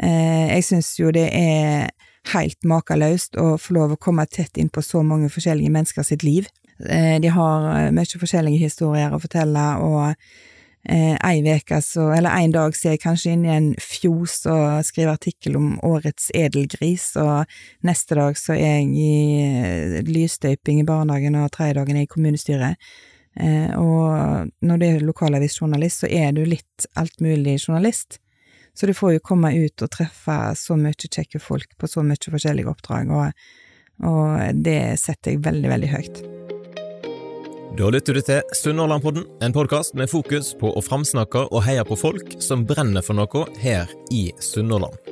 Eh, jeg syns jo det er helt makeløst å få lov å komme tett inn på så mange forskjellige mennesker sitt liv. Eh, de har eh, mye forskjellige historier å fortelle, og ei veke så, eller en dag så er jeg kanskje inne i en fjos og skriver artikkel om årets edelgris, og neste dag så er jeg i lysstøyping i barnehagen, og tredje dagen er i kommunestyret. og når du er lokalavisjournalist, så er du litt altmulig journalist. Så du får jo komme ut og treffe så mye kjekke folk på så mye forskjellige oppdrag, og, og det setter jeg veldig, veldig høyt. Da lytter du til Sunnhordlandpodden, en podkast med fokus på å framsnakke og heie på folk som brenner for noe her i Sunnhordland.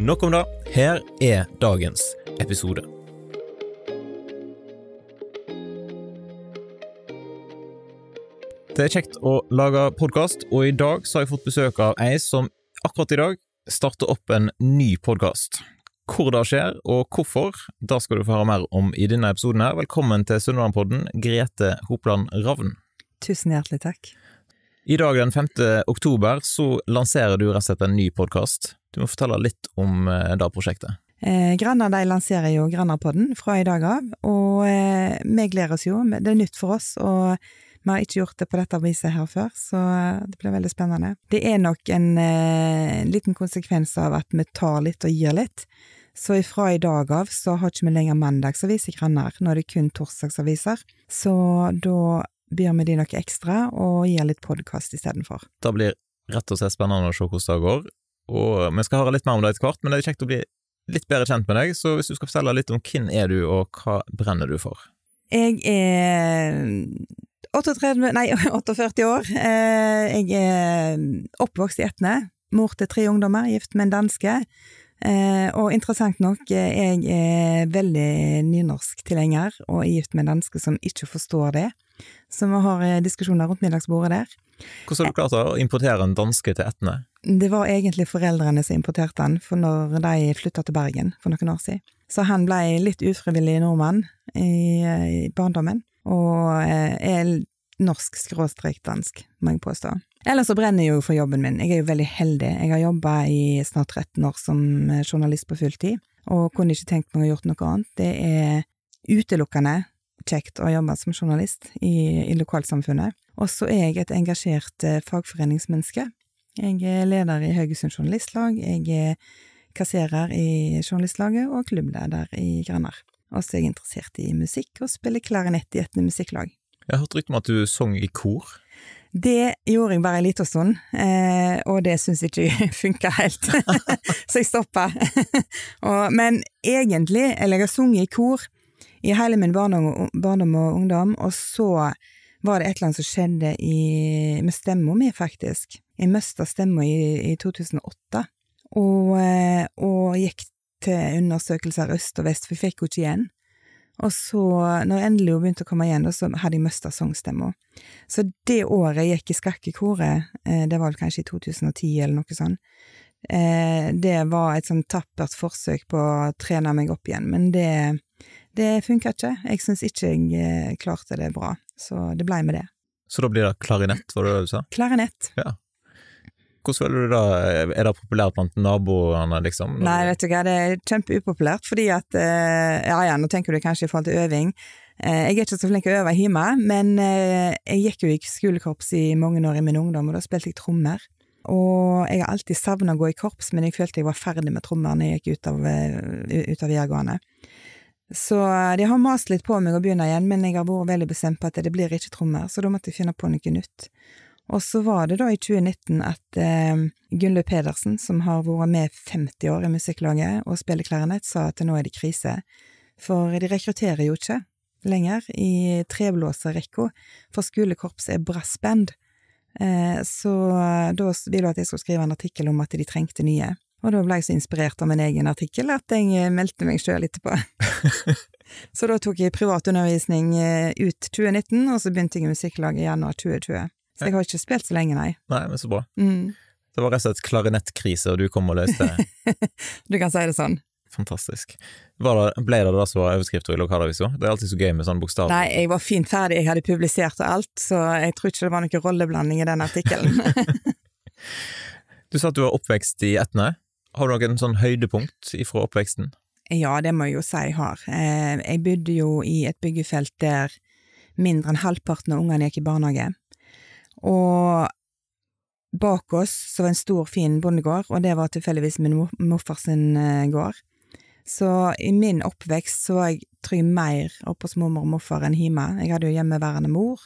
Nok om det. Her er dagens episode. Det er kjekt å lage podkast, og i dag så har jeg fått besøk av ei som akkurat i dag starter opp en ny podkast. Hvor det skjer, og hvorfor, det skal du få høre mer om i denne episoden. her. Velkommen til Sunnmørpodden, Grete Hopland Ravn. Tusen hjertelig takk. I dag den 5. oktober så lanserer du rett og slett en ny podkast. Du må fortelle litt om eh, det prosjektet. Eh, Granna de lanserer jo Grannapodden fra i dag av, og eh, vi gleder oss jo. Det er nytt for oss, og vi har ikke gjort det på dette viset her før, så eh, det blir veldig spennende. Det er nok en, eh, liten konsekvens av at vi tar litt og gir litt. Så ifra i dag av så har ikke vi lenger mandagsavis i Grannar, nå er det kun torsdagsaviser. Så da byr vi de noe ekstra og gir litt podkast istedenfor. Det blir rett og slett spennende å se hvordan det går, og vi skal høre litt mer om det etter hvert, men det er kjekt å bli litt bedre kjent med deg, så hvis du skal fortelle litt om hvem er du, og hva brenner du for? Jeg er 38, nei, 48 år. Eh, jeg er oppvokst i Etne. Mor til tre ungdommer, gift med en danske. Eh, og interessant nok, jeg er veldig nynorsk-tilhenger, og er gift med en danske som ikke forstår det. Så vi har eh, diskusjoner rundt middagsbordet der. Hvordan har du klart å importere en danske til Etne? Det var egentlig foreldrene som importerte han, for når de flytta til Bergen for noen år siden. Så han ble litt ufrivillig nordmann i, i barndommen, og eh, er norsk skråstrek dansk, må jeg påstå. Ellers så brenner jeg jo for jobben min, jeg er jo veldig heldig. Jeg har jobba i snart 13 år som journalist på fulltid, og kunne ikke tenkt meg å gjort noe annet. Det er utelukkende kjekt å jobbe som journalist i, i lokalsamfunnet. Og så er jeg et engasjert eh, fagforeningsmenneske. Jeg er leder i Haugesund Journalistlag, jeg er kasserer i Journalistlaget og klubbleder i Grannar. Og så er jeg interessert i musikk og spiller klarinett i et musikklag. Jeg har hørt rykte om at du sang i kor? Det gjorde jeg bare en liten stund, eh, og det syns ikke funka helt, så jeg stoppa. men egentlig, eller jeg har sunget i kor, i hele min barndom og ungdom, og så var det et eller annet som skjedde i, med stemma mi, faktisk. Jeg mista stemma i, i 2008, og, eh, og, gikk til undersøkelser øst og vest, for jeg fikk henne ikke igjen. Og så, når endelig hun begynte å komme igjen, så hadde jeg mista sangstemma. Så det året jeg gikk i skakkekoret, eh, det var vel kanskje i 2010 eller noe sånt, eh, det var et sånn tappert forsøk på å trene meg opp igjen, men det det funka ikke. Jeg syns ikke jeg klarte det bra, så det blei med det. Så da blir det klarinett, var det det du sa? Klarinett. Ja. Hvordan føler du det? er det populært blant naboene, liksom? Nei, vet du hva, det er kjempeupopulært, fordi at eh, Ja ja, nå tenker du kanskje i forhold til øving. Eh, jeg er ikke så flink til å øve hjemme, men jeg gikk jo i skolekorps i mange år i min ungdom, og da spilte jeg trommer. Og jeg har alltid savna å gå i korps, men jeg følte jeg var ferdig med trommer når jeg gikk ut av, ut av videregående. Så de har mast litt på meg å begynne igjen, men jeg har vært veldig bestemt på at det blir ikke trommer, så da måtte jeg finne på noe nytt. Og så var det da i 2019 at eh, Gunnlaug Pedersen, som har vært med 50 år i musikklaget og spiller klarinett, sa at nå er det krise, for de rekrutterer jo ikke lenger i treblåserrekka, for skolekorps er brassband. Eh, så da ville hun at jeg skulle skrive en artikkel om at de trengte nye. Og da ble jeg så inspirert av min egen artikkel at jeg eh, meldte meg sjøl etterpå. så da tok jeg privatundervisning eh, ut 2019, og så begynte jeg i musikklaget i januar 2020. Så jeg har ikke spilt så lenge, nei. Nei, men så bra. Mm. Det var rett og slett klarinettkrise, og du kom og løste det. Du kan si det sånn. Fantastisk. Var det, ble det det som var overskrifter i lokalavisa? Det er alltid så gøy med sånne bokstaver. Nei, jeg var fint ferdig, jeg hadde publisert og alt, så jeg tror ikke det var noen rolleblanding i den artikkelen. Du sa at du var oppvekst i Etne. Har du noen sånn høydepunkt ifra oppveksten? ja, det må jeg jo si jeg har. Eh, Jeg bodde jo i et byggefelt der mindre enn halvparten av ungene gikk i barnehage. Og bak oss så var en stor, fin bondegård, og det var tilfeldigvis min morfars eh, gård. Så i min oppvekst så var jeg trygg mer oppe hos mormor og morfar enn hjemme. Jeg hadde jo hjemmeværende mor,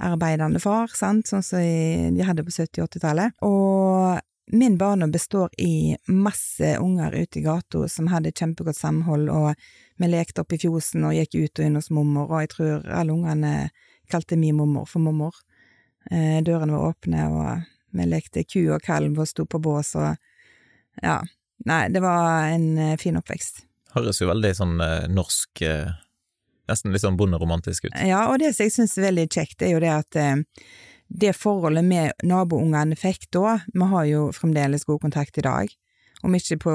arbeidende far, sant, sånn som de hadde på 70- og 80-tallet. Og min barndom består i masse unger ute i gata som hadde kjempegodt samhold, og vi lekte opp i fjosen og gikk ut og inn hos mormor, og jeg tror alle ungene kalte min mormor for mormor. Eh, dørene var åpne, og vi lekte ku og kalv og sto på bås og ja. Nei, det var en eh, fin oppvekst. Høres jo veldig sånn eh, norsk Nesten litt sånn bonderomantisk ut. Ja, og det som jeg syns er veldig kjekt, er jo det at det forholdet med naboungene fikk da, vi har jo fremdeles god kontakt i dag. Om ikke på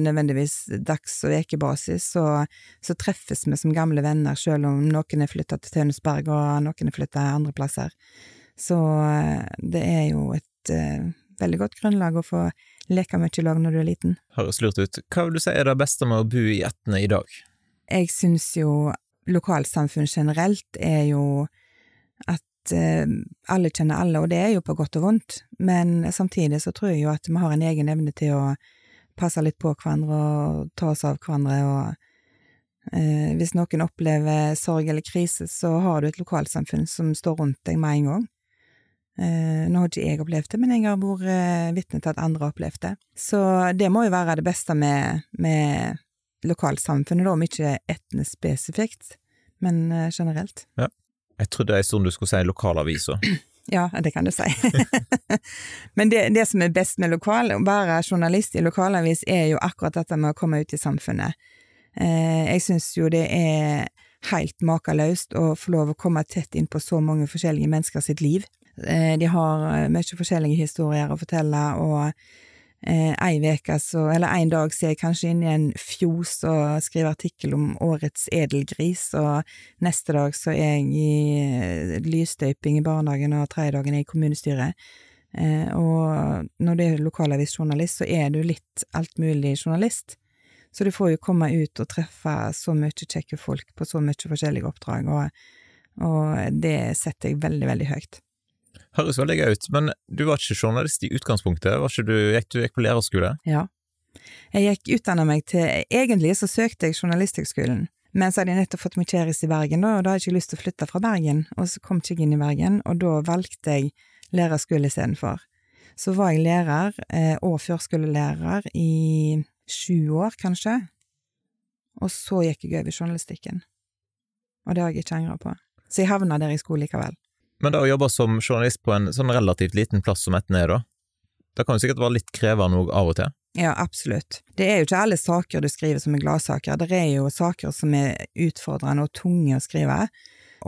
nødvendigvis dags- og ukebasis, så, så treffes vi som gamle venner, selv om noen er flytta til Tønsberg og noen er flytta andre plasser. Så eh, det er jo et uh, veldig godt grunnlag å få leke mye i lag når du er liten. Høres lurt ut. Hva vil du si er det beste med å bo i Etne i dag? jeg syns jo lokalsamfunn generelt er jo at uh, alle kjenner alle, og det er jo på godt og vondt, men samtidig så tror jeg jo at vi har en egen evne til å passe litt på hverandre og ta oss av hverandre, og eh, hvis noen opplever sorg eller krise, så har du et lokalsamfunn som står rundt deg med en gang. Eh, nå har ikke jeg opplevd det, men jeg har vært eh, vitne til at andre har opplevd det. Så det må jo være det beste med, med lokalsamfunnet, da, om ikke etnisk spesifikt, men eh, generelt. Jeg trodde en stund du skulle si lokalavisa. Ja, det kan du si. men det, det som er best med lokal, å være journalist i lokalavis, er jo akkurat dette med å komme ut i samfunnet. Eh, jeg syns jo det er helt makeløst å få lov å komme tett inn på så mange forskjellige mennesker sitt liv. Eh, de har eh, mye forskjellige historier å fortelle, og eh, ei veke så, eller en dag så er jeg kanskje inne i en fjos og skriver artikkel om årets edelgris, og neste dag så er jeg i eh, lysstøyping i barnehagen, og tredje dagen er i kommunestyret. Eh, og når du er lokalavisjournalist, så er du litt alt mulig journalist. Så du får jo komme ut og treffe så mye kjekke folk på så mye forskjellige oppdrag, og, og det setter jeg veldig, veldig høyt. Høres veldig gøy ut, men du var ikke journalist i utgangspunktet, var ikke du, gikk du gikk på lærerskole? Ja. Jeg gikk utdanna meg til Egentlig så søkte jeg Journalisthøgskolen, men så hadde jeg nettopp fått kjæreste i Bergen, da, og da hadde jeg ikke lyst til å flytte fra Bergen, og så kom ikke jeg inn i Bergen, og da valgte jeg lærerskole istedenfor. Så var jeg lærer eh, og førskolelærer i sju år, kanskje, og så gikk jeg over i journalistikken. Og det har jeg ikke angra på. Så jeg havna der i skole likevel. Men da å jobbe som journalist på en sånn relativt liten plass som Etne er, da, det kan jo sikkert være litt krevende av og til? Ja, absolutt. Det er jo ikke alle saker du skriver som er gladsaker. Det er jo saker som er utfordrende og tunge å skrive.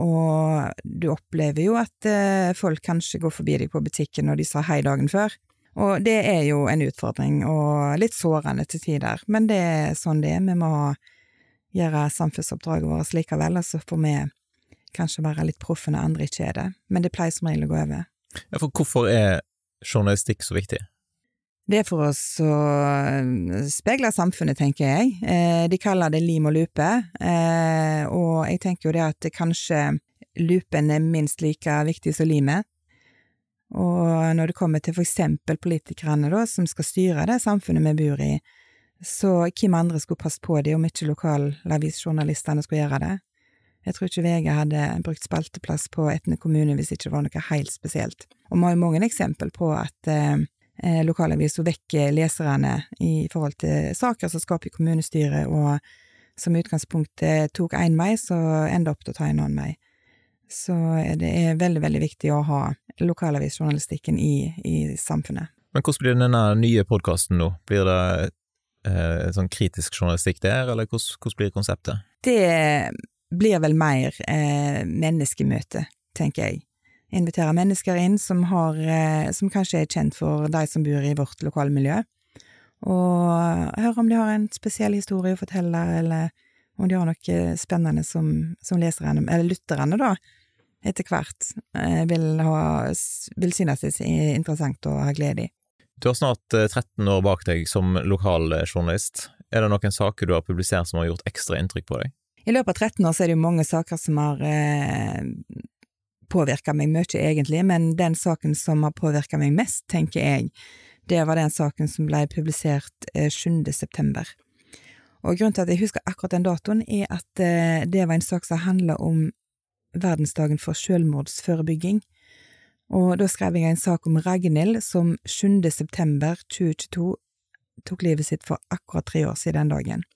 Og du opplever jo at eh, folk kanskje går forbi deg på butikken når de sa hei dagen før. Og det er jo en utfordring, og litt sårende til tider. Men det er sånn det er. Vi må gjøre samfunnsoppdraget vårt likevel, og så får vi kanskje være litt proffe når andre ikke er det. Men det pleier som regel å gå over. Ja, for hvorfor er journalistikk så viktig? Det er for oss å eh, speile samfunnet, tenker jeg. Eh, de kaller det lim og lupe, eh, og jeg tenker jo det at kanskje lupen er minst like viktig som limet. Og når det kommer til for eksempel politikerne, da, som skal styre det samfunnet vi bor i, så hvem andre skulle passe på det om ikke lokalavisjournalistene skulle gjøre det? Jeg tror ikke VG hadde brukt spalteplass på Etne kommune hvis ikke det var noe helt spesielt. Og vi har jo mange eksempel på at eh, eh, lokalavisa vekker leserne i forhold til saker som skaper kommunestyret, og som i utgangspunktet tok én vei, så ender opp til å ta en annen vei. Så det er veldig, veldig viktig å ha lokalavisjournalistikken i, i samfunnet. Men hvordan blir denne nye podkasten nå? Blir det eh, sånn kritisk journalistikk der, eller hvordan, hvordan blir konseptet? Det blir vel mer eh, menneskemøte, tenker jeg. Invitere mennesker inn som, har, eh, som kanskje er kjent for de som bor i vårt lokalmiljø, og høre om de har en spesiell historie å fortelle, eller om de har noe spennende som, som leserne, eller lytterne, da, etter hvert eh, vil, ha, vil synes det er interessant og ha glede i. Du har snart 13 eh, år bak deg som lokaljournalist. Er det noen saker du har publisert som har gjort ekstra inntrykk på deg? I løpet av 13 år så er det jo mange saker som har eh, påvirka meg mye, egentlig, men den saken som har påvirka meg mest, tenker jeg, det var den saken som ble publisert eh, 7. september. Og grunnen til at jeg husker akkurat den datoen, er at eh, det var en sak som handla om verdensdagen for selvmordsforebygging. Og da skrev jeg en sak om Ragnhild som 7. september 2022 tok livet sitt for akkurat tre år siden den dagen.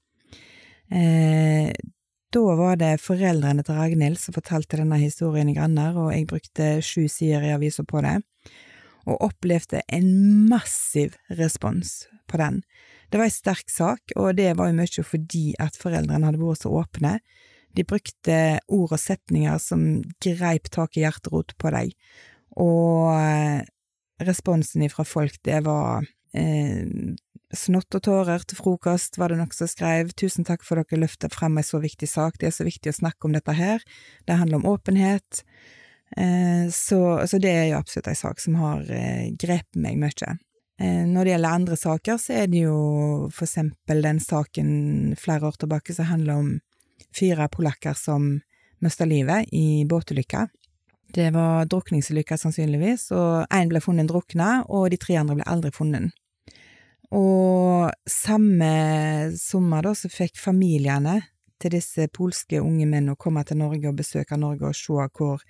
Eh, da var det foreldrene til Ragnhild som fortalte denne historien i Granner, og jeg brukte sju sider i avisa på det, og opplevde en massiv respons på den. Det var en sterk sak, og det var jo mye fordi at foreldrene hadde vært så åpne. De brukte ord og setninger som greip tak i hjerterot på deg, og eh, responsen ifra folk, det var eh, snott og tårer til frokost, var det noen som skrev. Tusen takk for dere løfter frem en så viktig sak, det er så viktig å snakke om dette her. Det handler om åpenhet. Eh, så, så, det er jo absolutt en sak som har eh, grepet meg mye. Eh, når det gjelder andre saker, så er det jo for eksempel den saken flere år tilbake som handler om fire polakker som mista livet i båtulykka. Det var drukningsulykker, sannsynligvis, og én ble funnet drukna, og de tre andre ble aldri funnet. Og samme sommer, da, så fikk familiene til disse polske unge mennene komme til Norge og besøke Norge og se hvor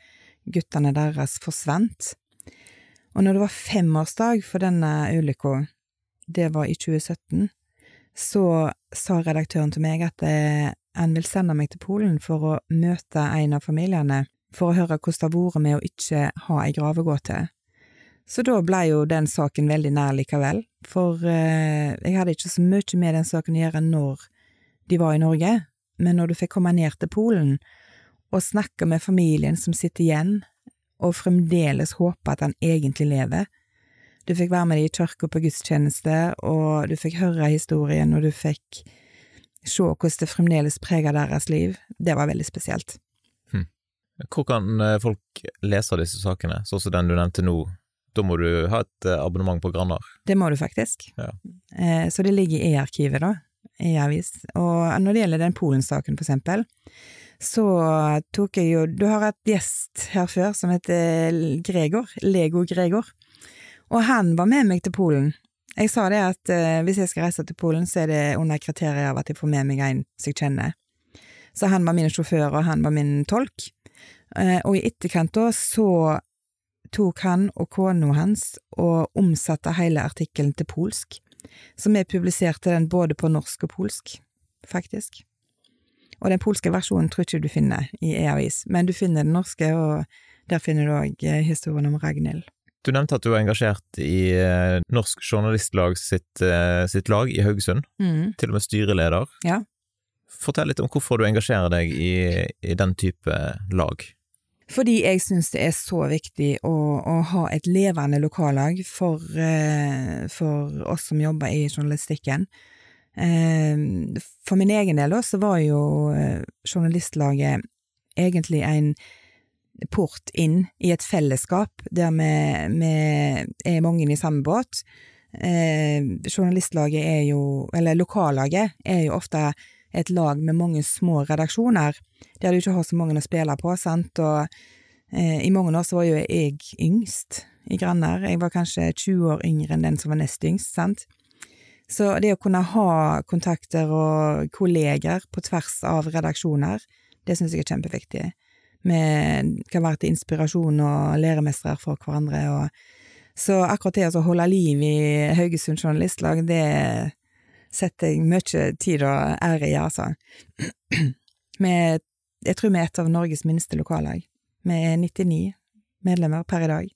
guttene deres forsvant. Og når det var femårsdag for denne ulykka, det var i 2017, så sa redaktøren til meg at eh, han vil sende meg til Polen for å møte en av familiene for å høre hvordan det har vært med å ikke ha ei gravegåte. Så da blei jo den saken veldig nær likevel, for eh, jeg hadde ikke så mye med den saken å gjøre når de var i Norge, men når du fikk komme ned til Polen og snakke med familien som sitter igjen, og fremdeles håpe at han egentlig lever, du fikk være med dem i kirka på gudstjeneste, og du fikk høre historien, og du fikk se hvordan det fremdeles preger deres liv, det var veldig spesielt. Hvor kan eh, folk lese disse sakene, sånn som den du nevnte nå? Da må du ha et eh, abonnement på Grannar? Det må du faktisk. Ja. Eh, så det ligger i e-arkivet, da. E-avis. Og når det gjelder den Polen-saken, for eksempel, så tok jeg jo Du har hatt gjest her før som heter Gregor. Lego Gregor. Og han var med meg til Polen. Jeg sa det at uh, hvis jeg skal reise til Polen, så er det under kriteriet av at jeg får med meg en som jeg kjenner. Så han var min sjåfør, og han var min tolk. Eh, og i etterkant da så tok han og kona hans og omsatte hele artikkelen til polsk, så vi publiserte den både på norsk og polsk, faktisk. Og den polske versjonen tror ikke du finner i e-avis, men du finner den norske, og der finner du òg eh, historien om Ragnhild. Du nevnte at du var engasjert i eh, Norsk Journalistlag sitt, sitt lag i Haugesund, mm. til og med styreleder. Ja. Fortell litt om hvorfor du engasjerer deg i, i den type lag. Fordi jeg syns det er så viktig å, å ha et levende lokallag for, eh, for, oss som jobber i journalistikken. Eh, for min egen del så var jo eh, journalistlaget egentlig en port inn i et fellesskap der vi, er mange i samme båt. Journalistlaget er jo, eller lokallaget, er jo ofte et lag med mange små redaksjoner, der du ikke har så mange å spille på, sant, og eh, i mange år så var jo jeg yngst i Granner, jeg var kanskje 20 år yngre enn den som var nest yngst, sant. Så det å kunne ha kontakter og kolleger på tvers av redaksjoner, det syns jeg er kjempeviktig. Vi kan være til inspirasjon og læremestere for hverandre, og så akkurat det å holde liv i Haugesund Journalistlag, det setter jeg mye tid og ære i, altså. Med, jeg tror vi er et av Norges minste lokallag. Vi er 99 medlemmer per i dag.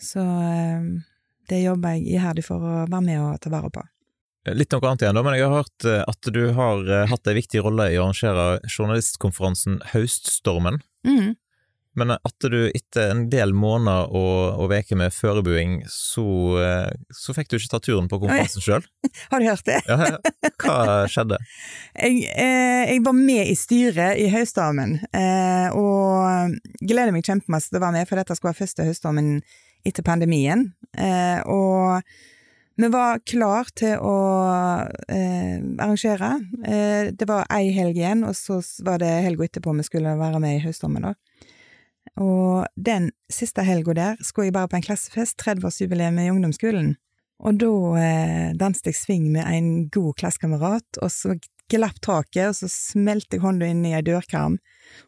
Så eh, det jobber jeg iherdig for å være med og ta vare på. Litt noe annet igjen, da, men jeg har hørt eh, at du har eh, hatt en viktig rolle i å arrangere journalistkonferansen Høststormen. Mm. Men at du etter en del måneder og, uker med forbereding, så, eh, så fikk du ikke ta turen på konferansen sjøl. Har du hørt det? Ja, ja. Hva skjedde? Jeg, eh, jeg var med i styret i Høststormen, eh, og gleder meg kjempemasse til å være med, for dette skulle være første Høststormen etter pandemien. Eh, og vi var klar til å eh, arrangere. Eh, det var ei helg igjen, og så var det helga etterpå vi skulle være med i Høststormen, da. Og den siste helga der skulle jeg bare på en klassefest, 30-årsjubileum i ungdomsskolen. Og da eh, danset jeg sving med en god klassekamerat, og så glapp taket, og så smelte jeg hånda inn i ei dørkarm,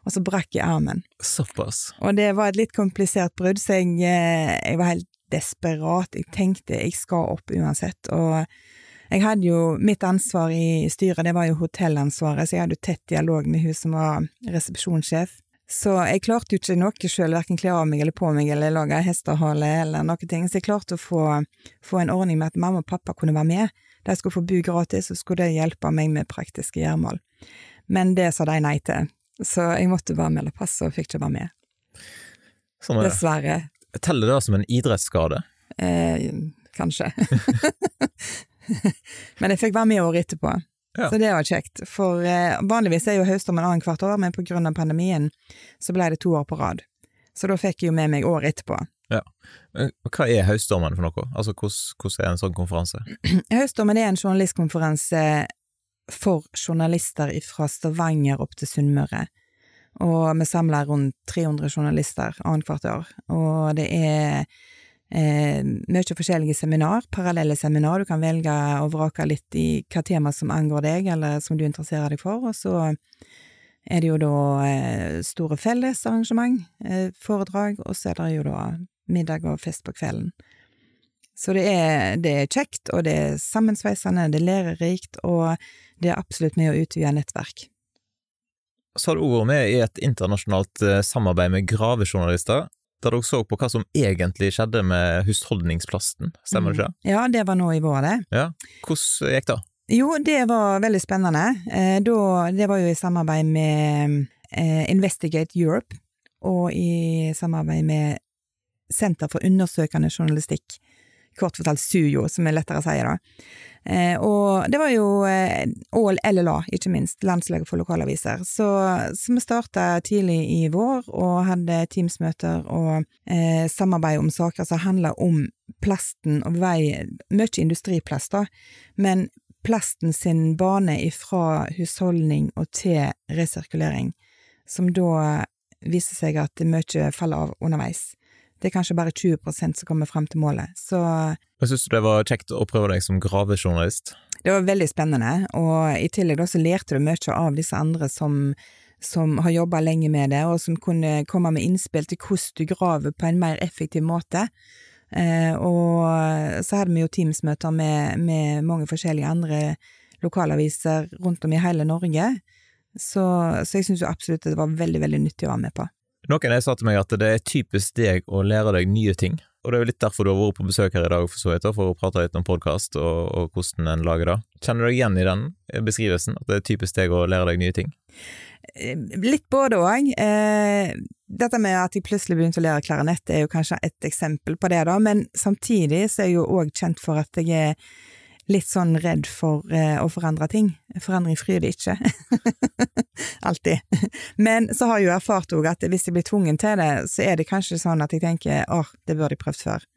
og så brakk jeg armen. Såpass. Og det var et litt komplisert brudd, så jeg, eh, jeg var helt desperat. Jeg tenkte jeg skal opp uansett, og jeg hadde jo mitt ansvar i styret, det var jo hotellansvaret, så jeg hadde jo tett dialog med hun som var resepsjonssjef. Så jeg klarte jo ikke noe sjøl, verken kle av meg eller på meg eller lage hestehale eller noen ting, så jeg klarte å få, få, en ordning med at mamma og pappa kunne være med. De skulle få bo gratis, og skulle det hjelpe meg med praktiske gjøremål. Men det sa de nei til, så jeg måtte bare melde pass og fikk ikke være med. Sånn Dessverre. Teller det som en idrettsskade? Eh, kanskje. men jeg fikk være med året etterpå. Ja. Så det var kjekt. For eh, vanligvis er jo høststormen annethvert år, men av pandemien så ble det to år på rad. Så da fikk jeg jo med meg året etterpå. Ja. Hva er Høststormen for noe? Altså hvordan er en sånn konferanse? Høststormen er en journalistkonferanse for journalister fra Stavanger opp til Sunnmøre. Og vi samler rundt 300 journalister annethvert år. Og det er eh, mye forskjellige seminar, parallelle seminar. Du kan velge og vrake litt i hva tema som angår deg, eller som du interesserer deg for. Og så er det jo da eh, store fellesarrangement, eh, foredrag, og så er det jo da middag og fest på kvelden. Så det er, det er kjekt, og det er sammensveisende, det er lærerikt, og det er absolutt med å utvide nettverk. Så har du vært med i et internasjonalt eh, samarbeid med gravejournalister, der dere så på hva som egentlig skjedde med husholdningsplasten, stemmer det ikke? Mm. Ja, det var nå i vår, det. Ja, Hvordan gikk det? Jo, det var veldig spennende. Eh, da, det var jo i samarbeid med eh, Investigate Europe, og i samarbeid med Senter for undersøkende journalistikk, kort fortalt SUJO, som er lettere å si, da. Eh, og det var jo eh, og LLA, ikke minst, landslaget for lokalaviser. Så, så vi starta tidlig i vår og hadde Teams-møter og eh, samarbeid om saker som handla om plasten og vei Mye industriplast, da, men plasten sin bane ifra husholdning og til resirkulering, som da viser seg at mye faller av underveis. Det er kanskje bare 20% som kommer frem til målet, så Hva syns det var kjekt å prøve deg som gravejournalist? Det var veldig spennende, og i tillegg da så lærte du mye av disse andre som, som har jobba lenge med det, og som kunne komme med innspill til hvordan du graver på en mer effektiv måte. Eh, og så hadde vi jo Teams-møter med, med, mange forskjellige andre lokalaviser rundt om i hele Norge, så, så jeg syns jo absolutt det var veldig, veldig nyttig å være med på. Noen har sagt til meg at det er typisk deg å lære deg nye ting, og det er jo litt derfor du har vært på besøk her i dag, for så vidt, for å prate litt om podkast og, og, hvordan en lager det. Kjenner du deg igjen i den beskrivelsen, at det er typisk deg å lære deg nye ting? Eh, litt både òg. Eh, dette med at jeg plutselig begynte å lære klarinett er jo kanskje et eksempel på det, da, men samtidig så er jeg jo òg kjent for at jeg er litt sånn redd for eh, å forandre ting. Forandring fryder ikke. Alltid. Men så har jeg jo erfart òg at hvis jeg blir tvungen til det, så er det kanskje sånn at jeg tenker åh, det burde jeg prøvd før.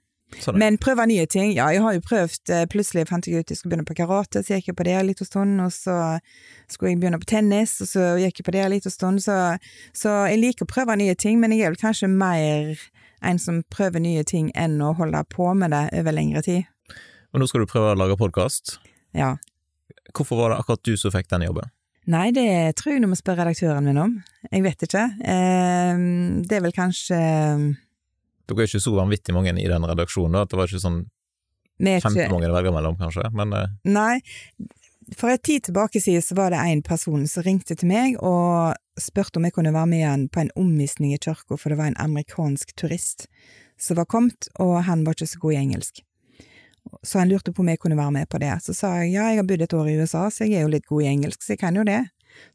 Sånn. Men prøve nye ting. Ja, jeg har jo prøvd eh, Plutselig fant jeg ut jeg skulle begynne på karate, så gikk jeg på det en liten stund, og så skulle jeg begynne på tennis, og så gikk jeg på det en liten stund, så, så jeg liker å prøve nye ting, men jeg er vel kanskje mer en som prøver nye ting enn å holde på med det over lengre tid. Og nå skal du prøve å lage podkast. Ja. Hvorfor var det akkurat du som fikk den jobben? Nei, det tror jeg du må spørre redaktøren min om. Jeg vet ikke. Eh, det er vel kanskje Dere er ikke så vanvittig mange i den redaksjonen, da? At det var ikke sånn kjempemange å velge mellom, kanskje? Men eh. Nei. For en tid tilbake siden så var det en person som ringte til meg og spurte om jeg kunne være med igjen på en omvisning i kirka, for det var en amerikansk turist som var kommet, og han var ikke så god i engelsk. Så han lurte på om jeg kunne være med på det. Så sa jeg ja, jeg har bodd et år i USA, så jeg er jo litt god i engelsk, så jeg kan jo det.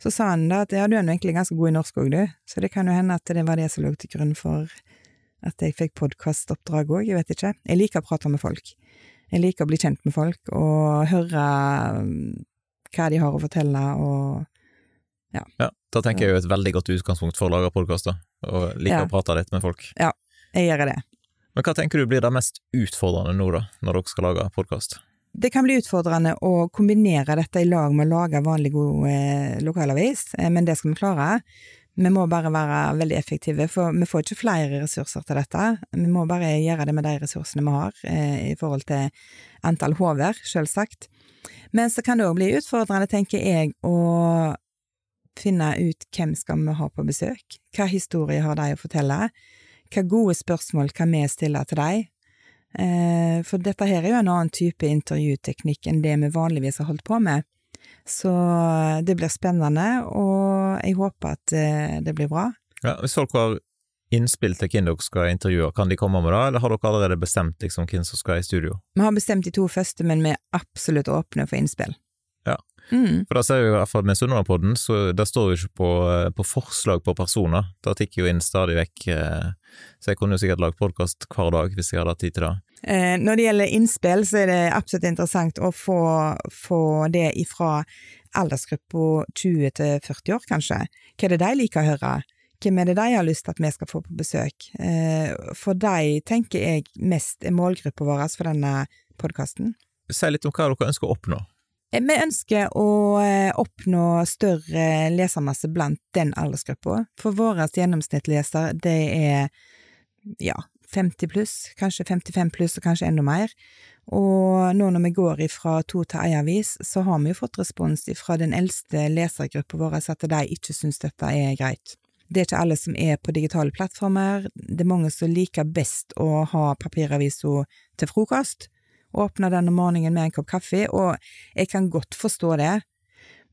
Så sa han da at ja, du er nå egentlig ganske god i norsk òg, du, så det kan jo hende at det var det som lå til grunn for at jeg fikk podkastoppdrag òg, jeg vet ikke. Jeg liker å prate med folk. Jeg liker å bli kjent med folk og høre um, hva de har å fortelle og ja. ja da tenker jeg jo et veldig godt utgangspunkt for å lage podkaster, og liker ja. å prate litt med folk. Ja, jeg gjør det. Men hva tenker du blir det mest utfordrende nå, da, når dere skal lage podkast? Det kan bli utfordrende å kombinere dette i lag med å lage vanlig god eh, lokalavis, eh, men det skal vi klare. Vi må bare være veldig effektive, for vi får ikke flere ressurser til dette. Vi må bare gjøre det med de ressursene vi har, eh, i forhold til antall hoder, selvsagt. Men så kan det òg bli utfordrende, tenker jeg, å finne ut hvem skal vi ha på besøk, hva historie har de å fortelle, hva gode spørsmål kan vi stille til dem, eh, for dette her er jo en annen type intervjuteknikk enn det vi vanligvis har holdt på med. Så det blir spennende, og jeg håper at eh, det blir bra. Ja, Hvis folk har innspill til hvem dere skal intervjue, kan de komme med det, eller har dere allerede bestemt liksom, hvem som skal i studio? Vi har bestemt de to første, men vi er absolutt åpne for innspill. Mm. for da ser vi i hvert fall med Sunnmørpodden, så der står jo ikke på, eh, på, forslag på personer, Da tikker jo inn stadig vekk, eh, så jeg kunne jo sikkert lagd podkast hver dag hvis jeg hadde hatt tid til det. Eh, når det gjelder innspill, så er det absolutt interessant å få, få det ifra aldersgruppa 20 til 40 år, kanskje. Hva er det de liker å høre? Hvem er det de har lyst til at vi skal få på besøk? For de tenker jeg mest er målgruppa vår for denne podkasten. Si litt om hva dere ønsker å oppnå. Eh, vi ønsker å oppnå større lesermasse blant den aldersgruppa. For vår gjennomsnittsleser, det er ja, 50 pluss, kanskje 55 pluss og kanskje enda mer. Og nå når vi går ifra to til ei avis, så har vi jo fått respons fra den eldste lesergruppa vår at de ikke syns dette er greit. Det er ikke alle som er på digitale plattformer, det er mange som liker best å ha papiravisa til frokost, åpne denne morgenen med en kopp kaffe, og jeg kan godt forstå det,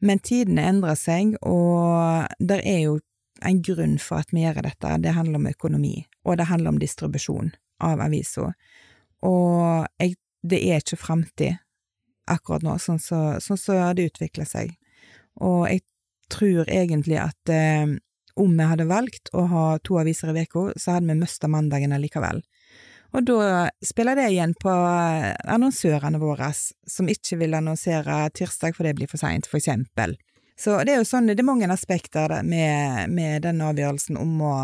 men tidene endrer seg, og det er jo en grunn for at vi gjør dette, det handler om økonomi, og det handler om distribusjon av avisa. Og jeg, det er ikke framtid akkurat nå, sånn så, så det utvikler seg. Og jeg tror egentlig at eh, om vi hadde valgt å ha to aviser i uka, så hadde vi mista mandagen allikevel. Og da spiller det igjen på eh, annonsørene våre, som ikke vil annonsere tirsdag for det blir for seint, for eksempel. Så det er jo sånn, det er mange aspekter med, med den avgjørelsen om å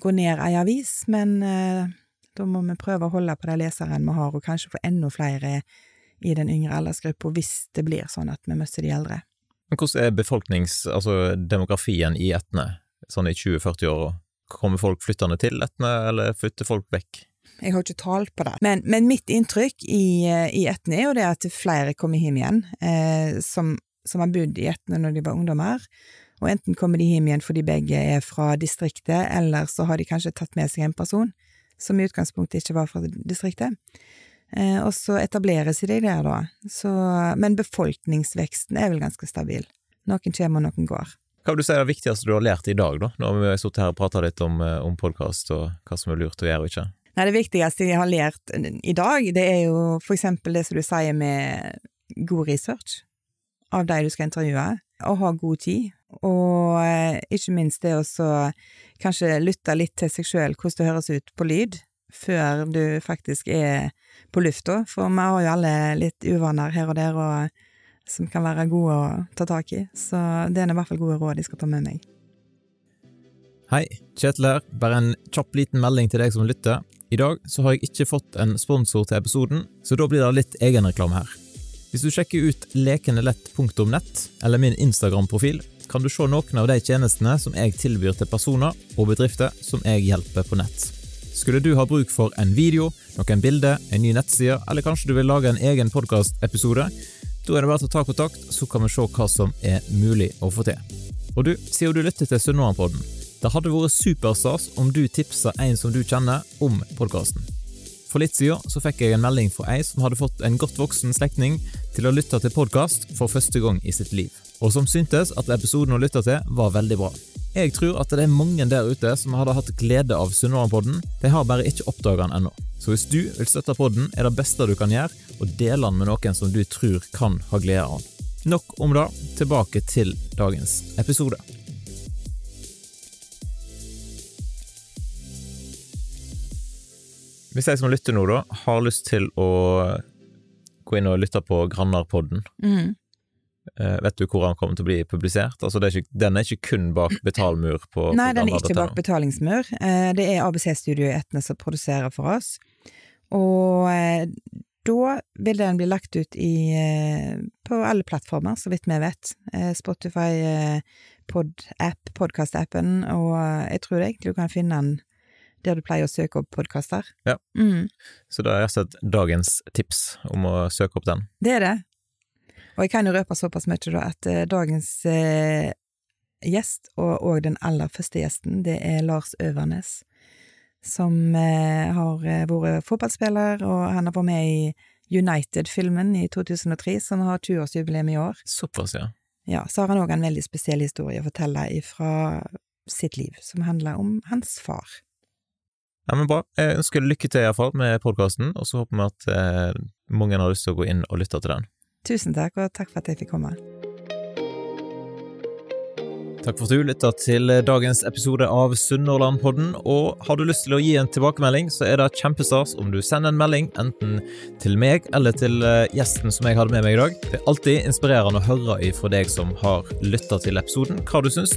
gå ned ei avis, men eh, da må vi prøve å holde på de leserne vi har, og kanskje få enda flere i den yngre aldersgruppa, hvis det blir sånn at vi mister de eldre. Men hvordan er befolknings, altså demografien i Etne, sånn i 20-40-åra? Kommer folk flyttende til Etne, eller flytter folk vekk? Jeg har ikke tall på det. Men, men mitt inntrykk i, i Etne er jo det at flere kommer hjem igjen, eh, som som har bodd i Etne når de var ungdommer, og enten kommer de hjem igjen fordi begge er fra distriktet, eller så har de kanskje tatt med seg en person som i utgangspunktet ikke var fra distriktet. Eh, og så etableres de der, da. Så, men befolkningsveksten er vel ganske stabil. Noen kommer, og noen går. Hva vil du si er det viktigste du har lært i dag, da, har vi sittet her og prata litt om, eh, om podkast og hva som er lurt å gjøre og ikke? Nei, Det viktigste jeg har lært i dag, det er jo for eksempel det som du sier med god research av de du skal intervjue, og ha god tid. Og eh, ikke minst det å kanskje lytte litt til seg sjøl, hvordan det høres ut på lyd, før du faktisk er på lufta, for vi har jo alle litt uvaner her og der og, som kan være gode å ta tak i, så det er i hvert fall gode råd jeg skal ta med meg. Hei, Kjetil her. Bare en kjapp liten melding til deg som lytter. I dag så har jeg ikke fått en sponsor til episoden, så da blir det litt egenreklame her. Hvis du sjekker ut lekenelett.nett eller min Instagram-profil, kan du se noen av de tjenestene som jeg tilbyr til personer og bedrifter som jeg hjelper på nett. Skulle du ha bruk for en video, noen bilder, en ny nettside, eller kanskje du vil lage en egen podkastepisode, da er det bare å ta kontakt, så kan vi se hva som er mulig å få til. Og du, siden du lytter til Sunnmørpodden, det hadde vært superstas om du tipsa en som du kjenner, om podkasten. For litt siden så fikk jeg en melding fra ei som hadde fått en godt voksen slektning til å lytte til podkast for første gang i sitt liv, og som syntes at episoden hun lytta til, var veldig bra. Jeg tror at det er mange der ute som hadde hatt glede av Sunnmørpodden, de har bare ikke oppdaga den ennå. Så hvis du vil støtte podden, er det beste du kan gjøre å dele den med noen som du tror kan ha glede av den. Nok om det, tilbake til dagens episode. Hvis jeg som lytter nå, da, har lyst til å gå inn og lytte på Grannarpodden, Mm. uh, vet du hvor han kommer til å bli publisert? Altså, det er ikke, den er ikke kun bak betalmur på Nei, på den er ikke bak betalingsmur. Uh, Det er ABC Studio i Etne som produserer for oss. Og uh, da vil den bli lagt ut i, på alle plattformer, så vidt vi vet. Spotify, pod-app, podkast-appen, og jeg tror egentlig du kan finne den der du pleier å søke opp podkaster. Ja. Mm, Så da er og slett dagens tips om å søke opp den. det er det. Og jeg kan jo røpe såpass mye da at uh, dagens uh, gjest, og òg den aller første gjesten, det er Lars Øvernes. Som uh, har vært fotballspiller, og han har vært med i United-filmen i 2003, som har 20-årsjubileum i år. Såpass, ja. Ja, så har han òg en veldig spesiell historie å fortelle fra sitt liv, som handler om hans far. Ja, men Bra. Jeg ønsker lykke til i hvert fall med podkasten, og så håper vi at eh, mange har lyst til å gå inn og lytte til den. Tusen takk, og takk for at jeg fikk komme. Takk for at du lytta til dagens episode av Sunnhordlandpodden. Og har du lyst til å gi en tilbakemelding, så er det kjempestas om du sender en melding enten til meg eller til eh, gjesten som jeg hadde med meg i dag. Det er alltid inspirerende å høre ifra deg som har lytta til episoden, hva du syns.